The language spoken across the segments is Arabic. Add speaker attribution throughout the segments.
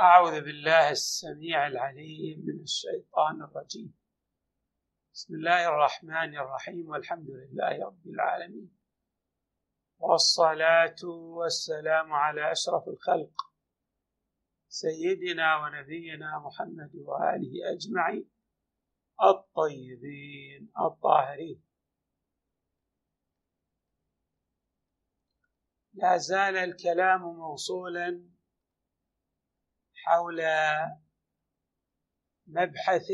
Speaker 1: أعوذ بالله السميع العليم من الشيطان الرجيم. بسم الله الرحمن الرحيم والحمد لله رب العالمين. والصلاة والسلام على أشرف الخلق سيدنا ونبينا محمد وآله أجمعين الطيبين الطاهرين. لا زال الكلام موصولا حول مبحث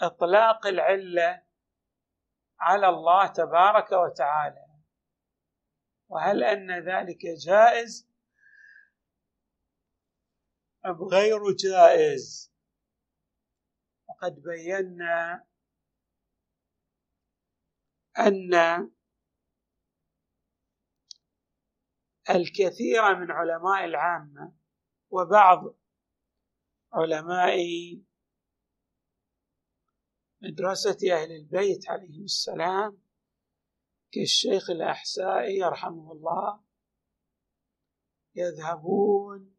Speaker 1: إطلاق العلة على الله تبارك وتعالى. وهل أن ذلك جائز؟ أم غير جائز؟ وقد بينا أن الكثير من علماء العامة وبعض علماء مدرسة أهل البيت عليهم السلام كالشيخ الأحسائي يرحمه الله يذهبون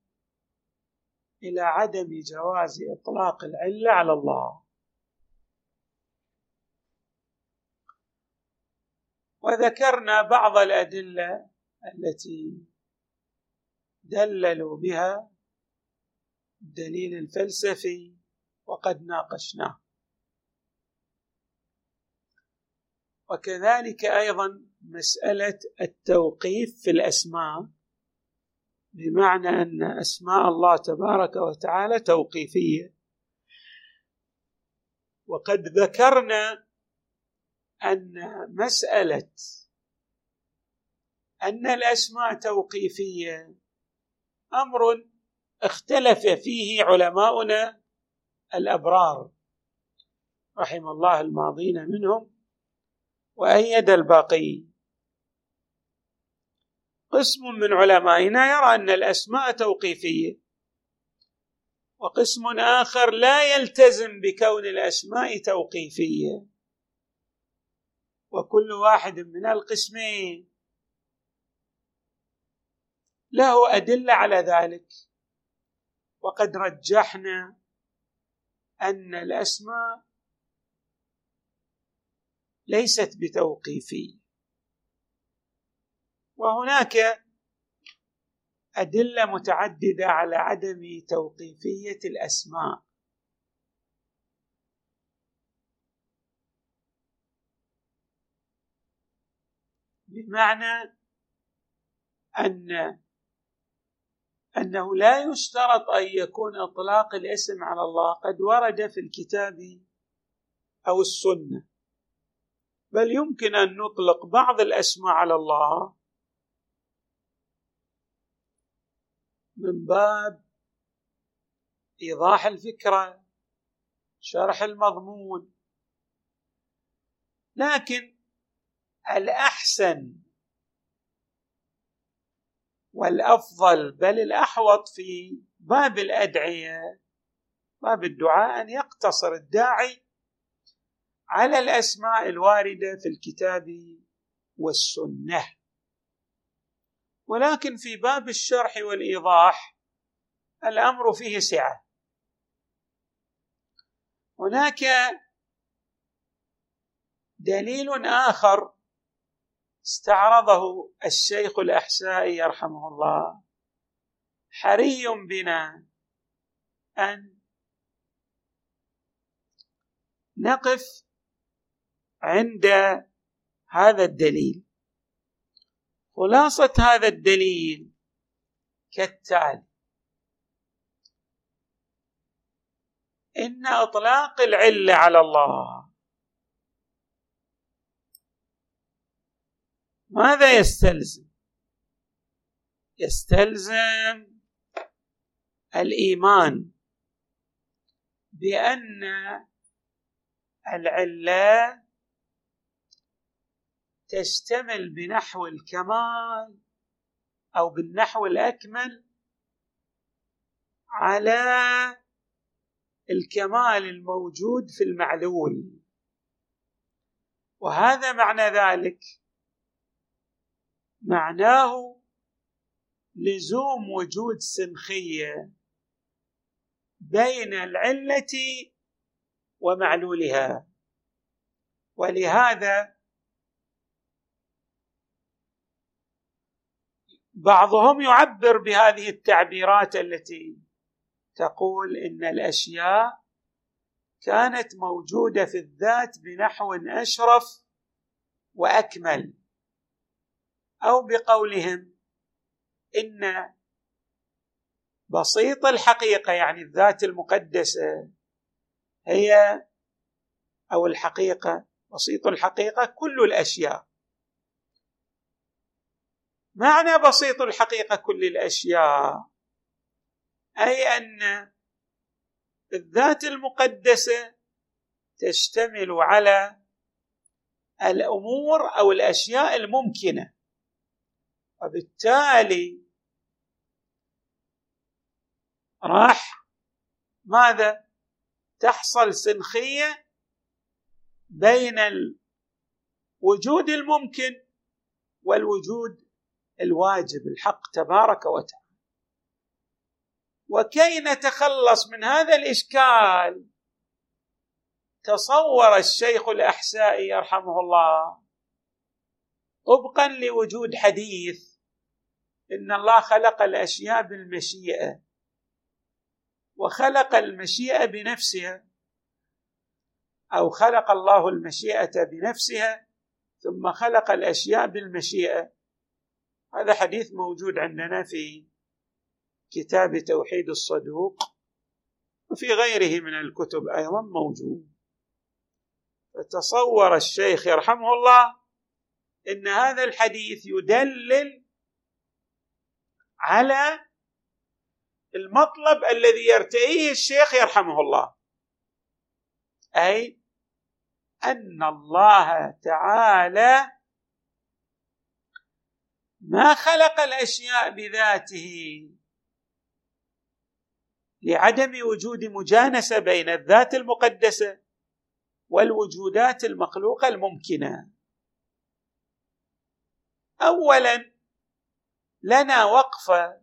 Speaker 1: إلى عدم جواز إطلاق العلة على الله. وذكرنا بعض الأدلة التي دللوا بها الدليل الفلسفي وقد ناقشناه. وكذلك أيضا مسألة التوقيف في الأسماء بمعنى أن أسماء الله تبارك وتعالى توقيفية. وقد ذكرنا أن مسألة أن الأسماء توقيفية. أمر اختلف فيه علماؤنا الأبرار رحم الله الماضين منهم وأيد الباقين قسم من علمائنا يرى أن الأسماء توقيفية وقسم آخر لا يلتزم بكون الأسماء توقيفية. وكل واحد من القسمين له أدلة على ذلك. وقد رجحنا أن الأسماء ليست بتوقيفية. وهناك أدلة متعددة على عدم توقيفية الأسماء. بمعنى أن أنه لا يشترط أن يكون إطلاق الاسم على الله. قد ورد في الكتاب أو السنة. بل يمكن أن نطلق بعض الاسماء على الله من باب إيضاح الفكرة شرح المضمون. لكن الأحسن والأفضل بل الأحوط في باب الادعيه باب الدعاء أن يقتصر الداعي على الأسماء الواردة في الكتاب والسنة. ولكن في باب الشرح والإيضاح الأمر فيه سعة. هناك دليل آخر استعرضه الشيخ الاحسائي يرحمه الله. حري بنا أن نقف عند هذا الدليل. خلاصة هذا الدليل كالتالي إن أطلاق العلة على الله ماذا يستلزم؟ يستلزم الإيمان بأن العله تشتمل بنحو الكمال أو بالنحو الأكمل على الكمال الموجود في المعلول. وهذا معنى ذلك معناه لزوم وجود سنخيه بين العلة ومعلولها. ولهذا بعضهم يعبر بهذه التعبيرات التي تقول إن الأشياء كانت موجودة في الذات بنحو أشرف وأكمل. أو بقولهم إن بسيط الحقيقة يعني الذات المقدسة هي أو الحقيقة بسيط الحقيقة كل الأشياء. معنى بسيط الحقيقة كل الأشياء أي أن الذات المقدسة تشتمل على الأمور أو الأشياء الممكنة. وبالتالي راح ماذا؟ تحصل سنخية بين الوجود الممكن والوجود الواجب الحق تبارك وتعالى. وكي نتخلص من هذا الإشكال تصور الشيخ الأحسائي يرحمه الله طبقا لوجود حديث إن الله خلق الأشياء بالمشيئة وخلق المشيئة بنفسها أو خلق الله المشيئة بنفسها ثم خلق الأشياء بالمشيئة. هذا حديث موجود عندنا في كتاب توحيد الصدوق وفي غيره من الكتب أيضا موجود. فتصور الشيخ يرحمه الله إن هذا الحديث يدلل على المطلب الذي يرتئيه الشيخ يرحمه الله. أي أن الله تعالى ما خلق الأشياء بذاته لعدم وجود مجانسة بين الذات المقدسة والوجودات المخلوقة الممكنة. اولا لنا وقفة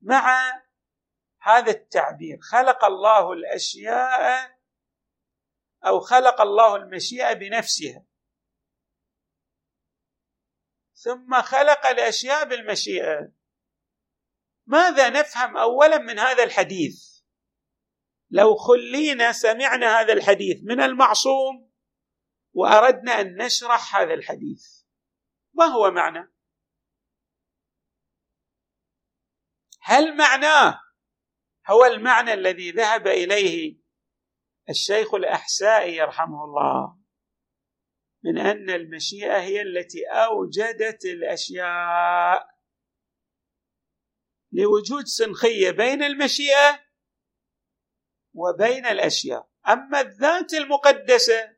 Speaker 1: مع هذا التعبير. خلق الله الأشياء أو خلق الله المشيئة بنفسها. ثم خلق الأشياء بالمشيئة. ماذا نفهم اولا من هذا الحديث؟ لو خلينا سمعنا هذا الحديث من المعصوم وأردنا أن نشرح هذا الحديث ما هو معنى؟ هل معناه؟ هو المعنى الذي ذهب إليه الشيخ الاحسائي يرحمه الله من أن المشيئة هي التي أوجدت الأشياء لوجود سنخية بين المشيئة وبين الأشياء. أما الذات المقدسة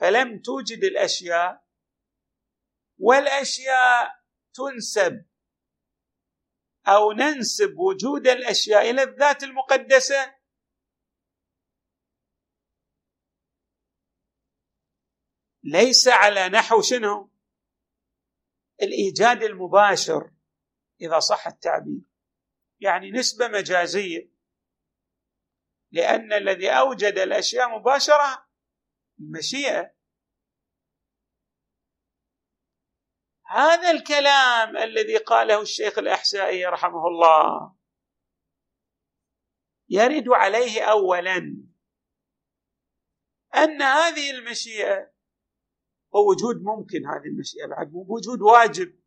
Speaker 1: فلم توجد الأشياء والأشياء تنسب أو ننسب وجود الأشياء إلى الذات المقدسة. ليس على نحو شنو؟ الإيجاد المباشر إذا صح التعبير. يعني نسبة مجازية. لأن الذي أوجد الأشياء مباشرة المشيئة هذا الكلام الذي قاله الشيخ الأحسائي رحمه الله. يرد عليه اولا أن هذه المشيئة هو وجود ممكن هذه المشيئة بعد مو بوجود واجب.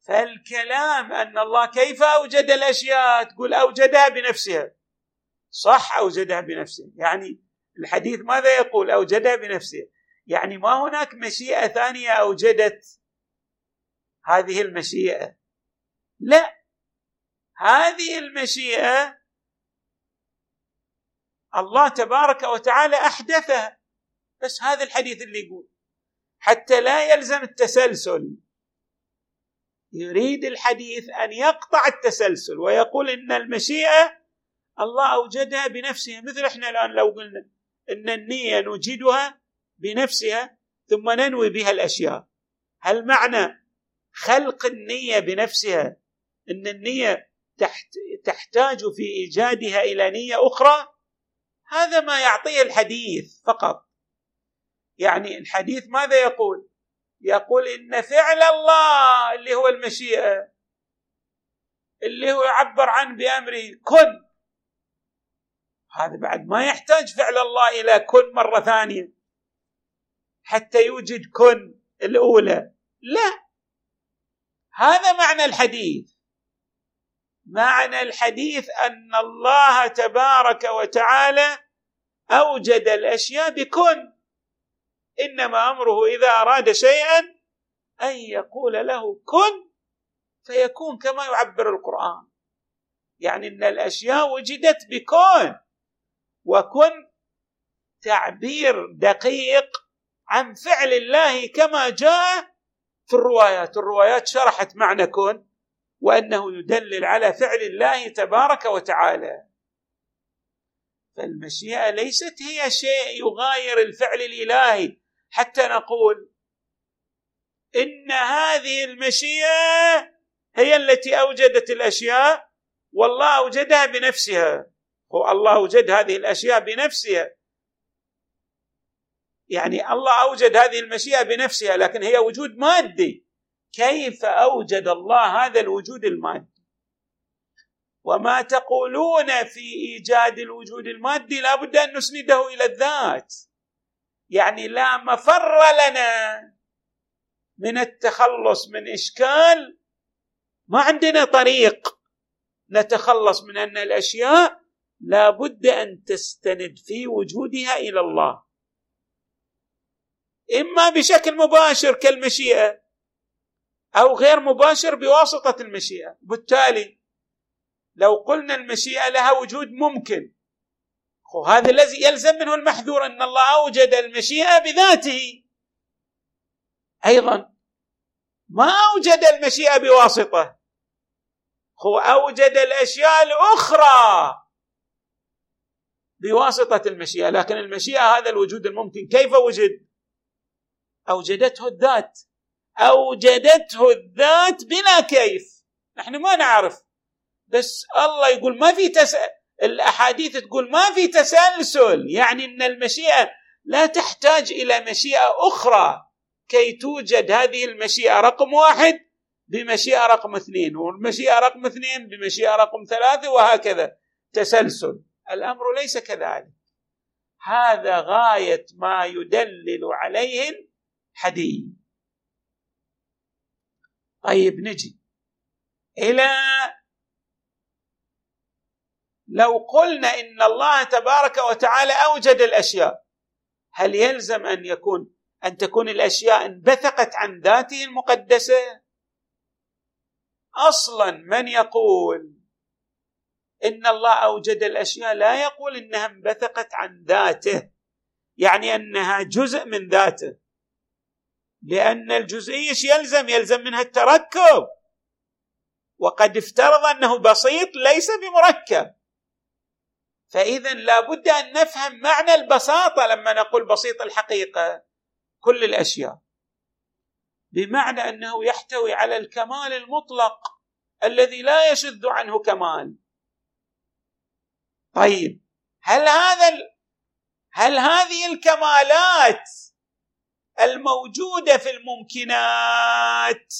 Speaker 1: فالكلام أن الله كيف أوجد الأشياء؟ تقول أوجدها بنفسها. صح أوجدها بنفسه يعني الحديث ماذا يقول؟ أوجدها بنفسه يعني ما هناك مشيئة ثانية أوجدت هذه المشيئة. لا هذه المشيئة الله تبارك وتعالى أحدثها. بس هذا الحديث اللي يقول حتى لا يلزم التسلسل. يريد الحديث أن يقطع التسلسل ويقول إن المشيئة الله أوجدها بنفسها مثل إحنا الآن لو قلنا إن النية نوجدها بنفسها ثم ننوي بها الأشياء. هل معنى خلق النية بنفسها إن النية تحت تحتاج في إيجادها إلى نية أخرى؟ هذا ما يعطيه الحديث فقط. يعني الحديث ماذا يقول؟ يقول إن فعل الله اللي هو المشيئة اللي هو يعبر عنه بأمره كن. هذا بعد ما يحتاج فعل الله إلى كن مرة ثانية. حتى يوجد كن الأولى. لا. هذا معنى الحديث. معنى الحديث أن الله تبارك وتعالى أوجد الأشياء بكن. إنما أمره إذا أراد شيئا أن يقول له كن فيكون كما يعبر القرآن. يعني إن الأشياء وجدت بكون وكن تعبير دقيق عن فعل الله كما جاء في الروايات. الروايات شرحت معنى كن وأنه يدلل على فعل الله تبارك وتعالى. فالمشيئة ليست هي شيء يغاير الفعل الإلهي. حتى نقول إن هذه المشيئة هي التي أوجدت الأشياء والله أوجدها بنفسها. هو الله أوجد هذه الأشياء بنفسها. يعني الله أوجد هذه المشيئة بنفسها لكن هي وجود مادي. كيف أوجد الله هذا الوجود المادي؟ وما تقولون في إيجاد الوجود المادي لابد أن نسنده إلى الذات. يعني لا مفر لنا من التخلص من إشكال. ما عندنا طريق نتخلص من أن الأشياء لابد أن تستند في وجودها إلى الله. إما بشكل مباشر كالمشيئة أو غير مباشر بواسطة المشيئة. بالتالي لو قلنا المشيئة لها وجود ممكن وهذا الذي يلزم منه المحذور أن الله أوجد المشيئة بذاته. أيضا ما أوجد المشيئة بواسطة؟ هو أوجد الأشياء الأخرى بواسطة المشيئة. لكن المشيئة هذا الوجود الممكن كيف وجد؟ أوجدته الذات. أوجدته الذات بلا كيف. نحن ما نعرف. بس الله يقول ما في تس... الأحاديث تقول ما في تسلسل. يعني إن المشيئة لا تحتاج إلى مشيئة أخرى. كي توجد هذه المشيئة رقم واحد بمشيئة رقم اثنين والمشيئة رقم اثنين بمشيئة رقم ثلاثة وهكذا. تسلسل. الأمر ليس كذلك. هذا غاية ما يدلل عليه الحديث طيب نجي إلى لو قلنا إن الله تبارك وتعالى أوجد الأشياء هل يلزم أن يكون أن تكون الأشياء انبثقت عن ذاته المقدسة؟ أصلا من يقول إن الله أوجد الأشياء لا يقول إنها انبثقت عن ذاته يعني أنها جزء من ذاته. لأن الجزئية يلزم يلزم منها التركب. وقد افترض أنه بسيط ليس بمركب. فاذا لابد أن نفهم معنى البساطة لما نقول بسيط الحقيقة كل الأشياء. بمعنى أنه يحتوي على الكمال المطلق الذي لا يشذ عنه كمال. طيب هل هذا. هل هذه الكمالات الموجودة في الممكنات.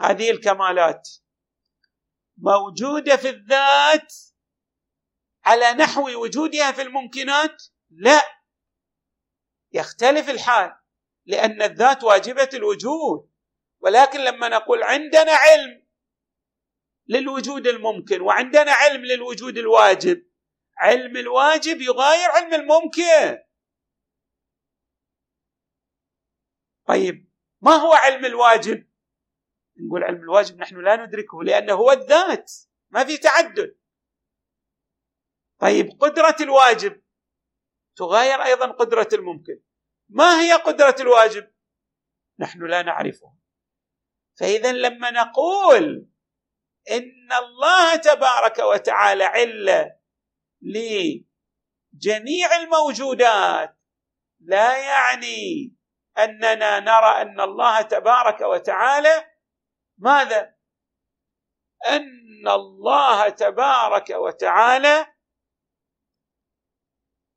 Speaker 1: هذه الكمالات موجودة في الذات على نحو وجودها في الممكنات؟ لا. يختلف الحال لأن الذات واجبة الوجود. ولكن لما نقول عندنا علم للوجود الممكن وعندنا علم للوجود الواجب علم الواجب يغاير علم الممكن. طيب ما هو علم الواجب؟ نقول علم الواجب نحن لا ندركه لأنه هو الذات ما في تعدد. طيب قدرة الواجب تغاير أيضا قدرة الممكن. ما هي قدرة الواجب؟ نحن لا نعرفها فاذا لما نقول إن الله تبارك وتعالى عله لجميع الموجودات لا يعني أننا نرى أن الله تبارك وتعالى ماذا؟ أن الله تبارك وتعالى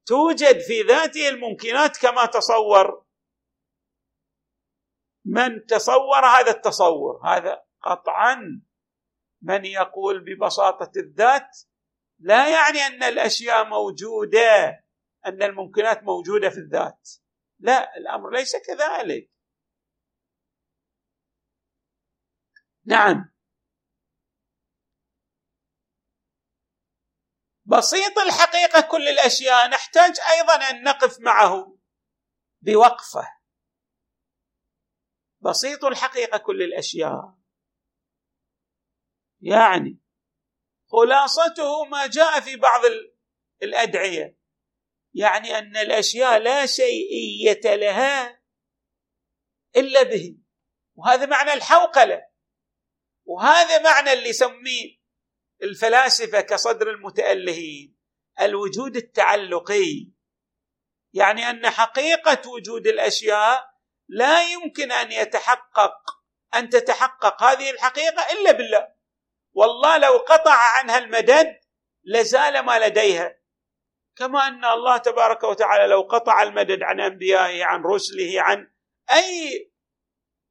Speaker 1: توجد في ذاته الممكنات كما تصور. من تصور هذا التصور؟ هذا قطعا من يقول ببساطة الذات لا يعني أن الأشياء موجودة أن الممكنات موجودة في الذات. لا الأمر ليس كذلك. نعم. بسيط الحقيقة كل الأشياء نحتاج أيضا أن نقف معه بوقفة. بسيط الحقيقة كل الأشياء. يعني خلاصته ما جاء في بعض الأدعية. يعني أن الأشياء لا شيئية لها إلا به وهذا معنى الحوقلة. وهذا معنى اللي يسميه الفلاسفة كصدر المتألهين الوجود التعلقي. يعني أن حقيقة وجود الأشياء لا يمكن أن يتحقق أن تتحقق هذه الحقيقة إلا بالله. والله لو قطع عنها المدد لزال ما لديها. كما أن الله تبارك وتعالى لو قطع المدد عن أنبيائه عن رسله عن أي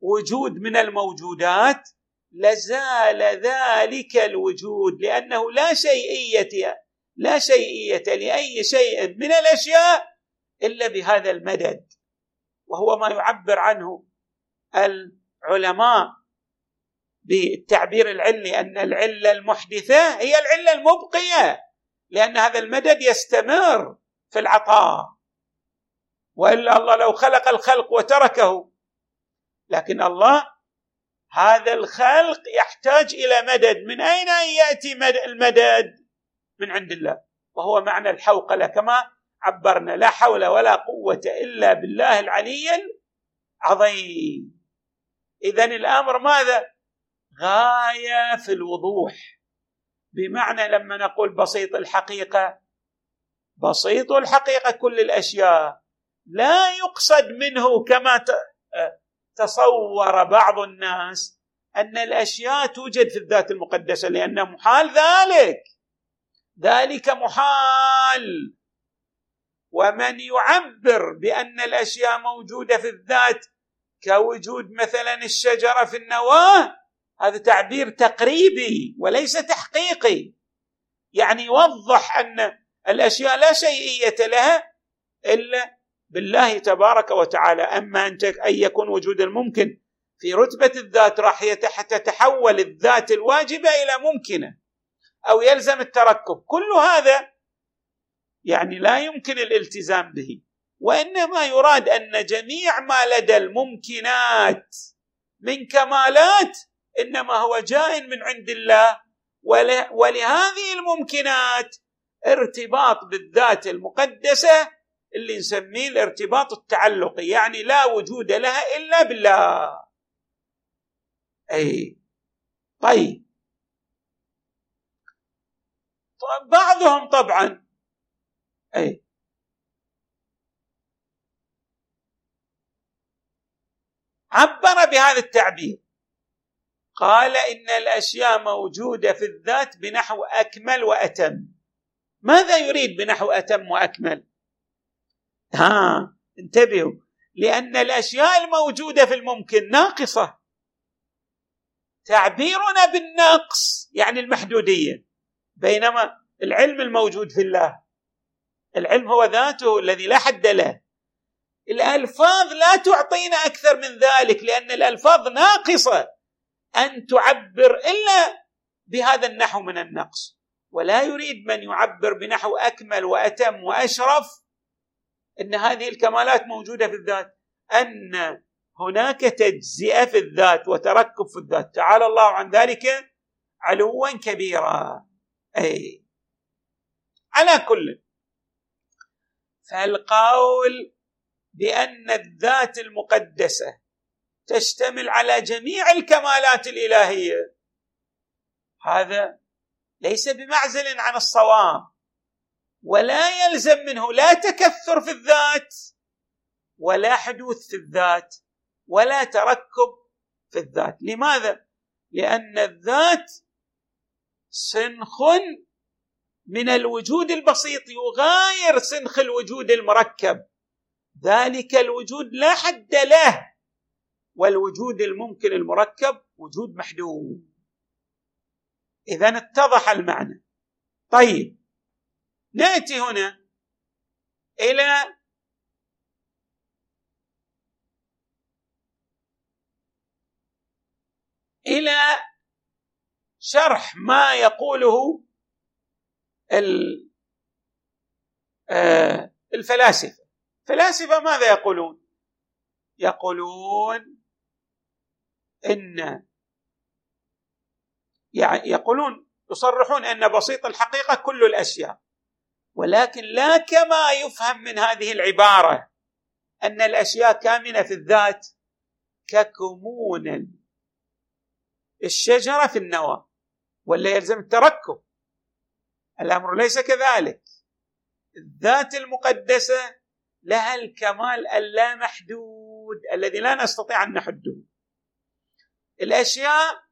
Speaker 1: وجود من الموجودات لزال ذلك الوجود لأنه لا شيئية لا شيئية لأي شيء من الأشياء إلا بهذا المدد. وهو ما يعبر عنه العلماء بالتعبير العلمي أن العلة المحدثة هي العلة المبقية. لأن هذا المدد يستمر في العطاء. وإلا الله لو خلق الخلق وتركه. لكن الله هذا الخلق يحتاج إلى مدد. من أين يأتي المدد؟ من عند الله. وهو معنى الحوقلة. كما عبرنا لا حول ولا قوة إلا بالله العلي العظيم. اذا الأمر ماذا؟ غاية في الوضوح. بمعنى لما نقول بسيط الحقيقة بسيط الحقيقة كل الأشياء لا يقصد منه كما تصور بعض الناس أن الأشياء توجد في الذات المقدسة لأن محال ذلك ذلك محال. ومن يعبر بأن الأشياء موجودة في الذات كوجود مثلا الشجرة في النواة هذا تعبير تقريبي وليس تحقيقي. يعني يوضح أن الأشياء لا شيئية لها إلا بالله تبارك وتعالى. أما أن يكون وجود الممكن في رتبة الذات راح تتحول الذات الواجبة إلى ممكنة أو يلزم التركب. كل هذا يعني لا يمكن الالتزام به. وإنما يراد أن جميع ما لدى الممكنات من كمالات إنما هو جاء من عند الله. ولهذه الممكنات ارتباط بالذات المقدسة اللي نسميه الارتباط التعلقي يعني لا وجود لها إلا بالله. أي. طيب. بعضهم طبعا. أي. عبر بهذا التعبير. قال إن الأشياء موجودة في الذات بنحو أكمل وأتم. ماذا يريد بنحو أتم وأكمل؟ ها انتبهوا لأن الأشياء الموجودة في الممكن ناقصة. تعبيرنا بالنقص يعني المحدودية بينما العلم الموجود في الله. العلم هو ذاته الذي لا حد له. الألفاظ لا تعطينا أكثر من ذلك لأن الألفاظ ناقصة. أن تعبر إلا بهذا النحو من النقص. ولا يريد من يعبر بنحو أكمل وأتم وأشرف إن هذه الكمالات موجودة في الذات أن هناك تجزئة في الذات وتركب في الذات. تعالى الله عن ذلك علوا كبيرا. أي على كل. فالقول بأن الذات المقدسة تشتمل على جميع الكمالات الإلهية. هذا ليس بمعزل عن الصواب ولا يلزم منه لا تكثر في الذات ولا حدوث في الذات ولا تركب في الذات. لماذا؟ لأن الذات سنخ من الوجود البسيط يغاير سنخ الوجود المركب. ذلك الوجود لا حد له. والوجود الممكن المركب وجود محدود. اذا اتضح المعنى. طيب نأتي هنا إلى إلى شرح ما يقوله آه، الفلاسفة. الفلاسفه ماذا يقولون؟ يقولون إن يعني يقولون يصرحون إن بسيط الحقيقة كل الأشياء ولكن لا كما يفهم من هذه العبارة أن الأشياء كامنة في الذات ككمون الشجرة في النواه ولا يلزم التركب. الأمر ليس كذلك. الذات المقدسة لها الكمال اللامحدود الذي لا نستطيع أن نحده. الأشياء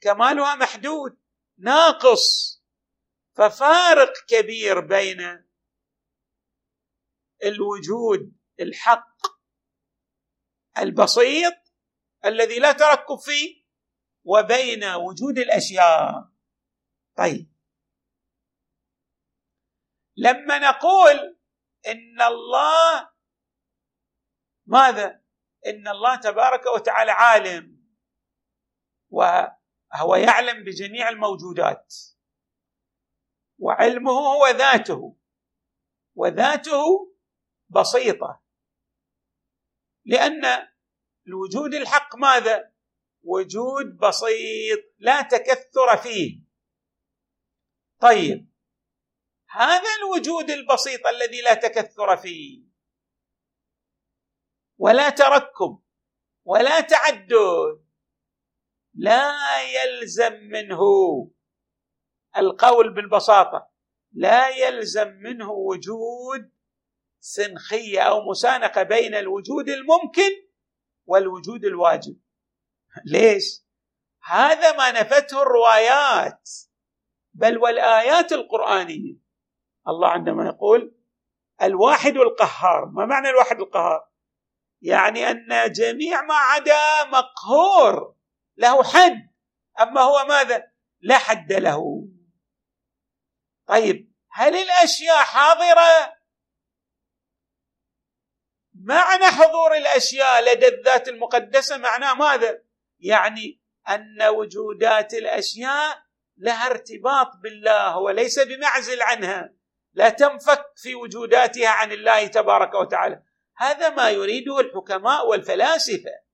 Speaker 1: كمالها محدود ناقص ففارق كبير بين الوجود الحق البسيط الذي لا تركب فيه وبين وجود الأشياء. طيب. لما نقول إن الله ماذا؟ إن الله تبارك وتعالى عالم. وهو يعلم بجميع الموجودات. وعلمه هو ذاته وذاته بسيطة. لأن الوجود الحق ماذا؟ وجود بسيط لا تكثر فيه. طيب هذا الوجود البسيط الذي لا تكثر فيه. ولا تركب ولا تعدد. لا يلزم منه القول بالبساطة. لا يلزم منه وجود سنخية أو مسانقة بين الوجود الممكن والوجود الواجب. ليش؟ هذا ما نفته الروايات بل والآيات القرآنية. الله عندما يقول الواحد القهار ما معنى الواحد القهار؟ يعني أن جميع ما عدا مقهور. له حد. أما هو ماذا؟ لا حد له. طيب هل الأشياء حاضرة؟ معنى حضور الأشياء لدى الذات المقدسة معناه ماذا؟ يعني أن وجودات الأشياء لها ارتباط بالله وليس بمعزل عنها. لا تنفك في وجوداتها عن الله تبارك وتعالى. هذا ما يريده الحكماء والفلاسفة.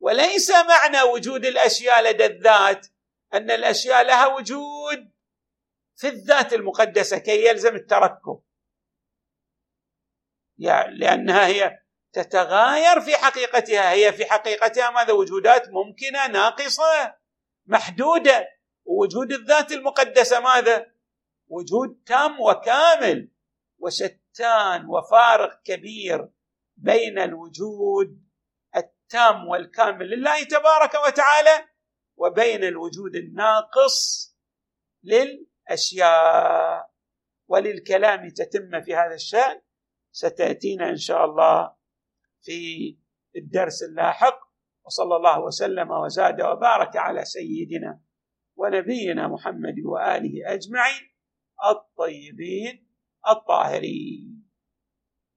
Speaker 1: وليس معنى وجود الأشياء لدى الذات أن الأشياء لها وجود في الذات المقدسة كي يلزم التركب يعني لأنها هي تتغاير في حقيقتها. هي في حقيقتها ماذا؟ وجودات ممكنة ناقصة محدودة. ووجود الذات المقدسة ماذا؟ وجود تام وكامل وشتان وفارق كبير بين الوجود التام والكامل لله تبارك وتعالى وبين الوجود الناقص للأشياء. وللكلام تتم في هذا الشأن. ستأتينا إن شاء الله في الدرس اللاحق. وصلى الله وسلم وزاد وبارك على سيدنا ونبينا محمد وآله أجمعين الطيبين الطاهرين.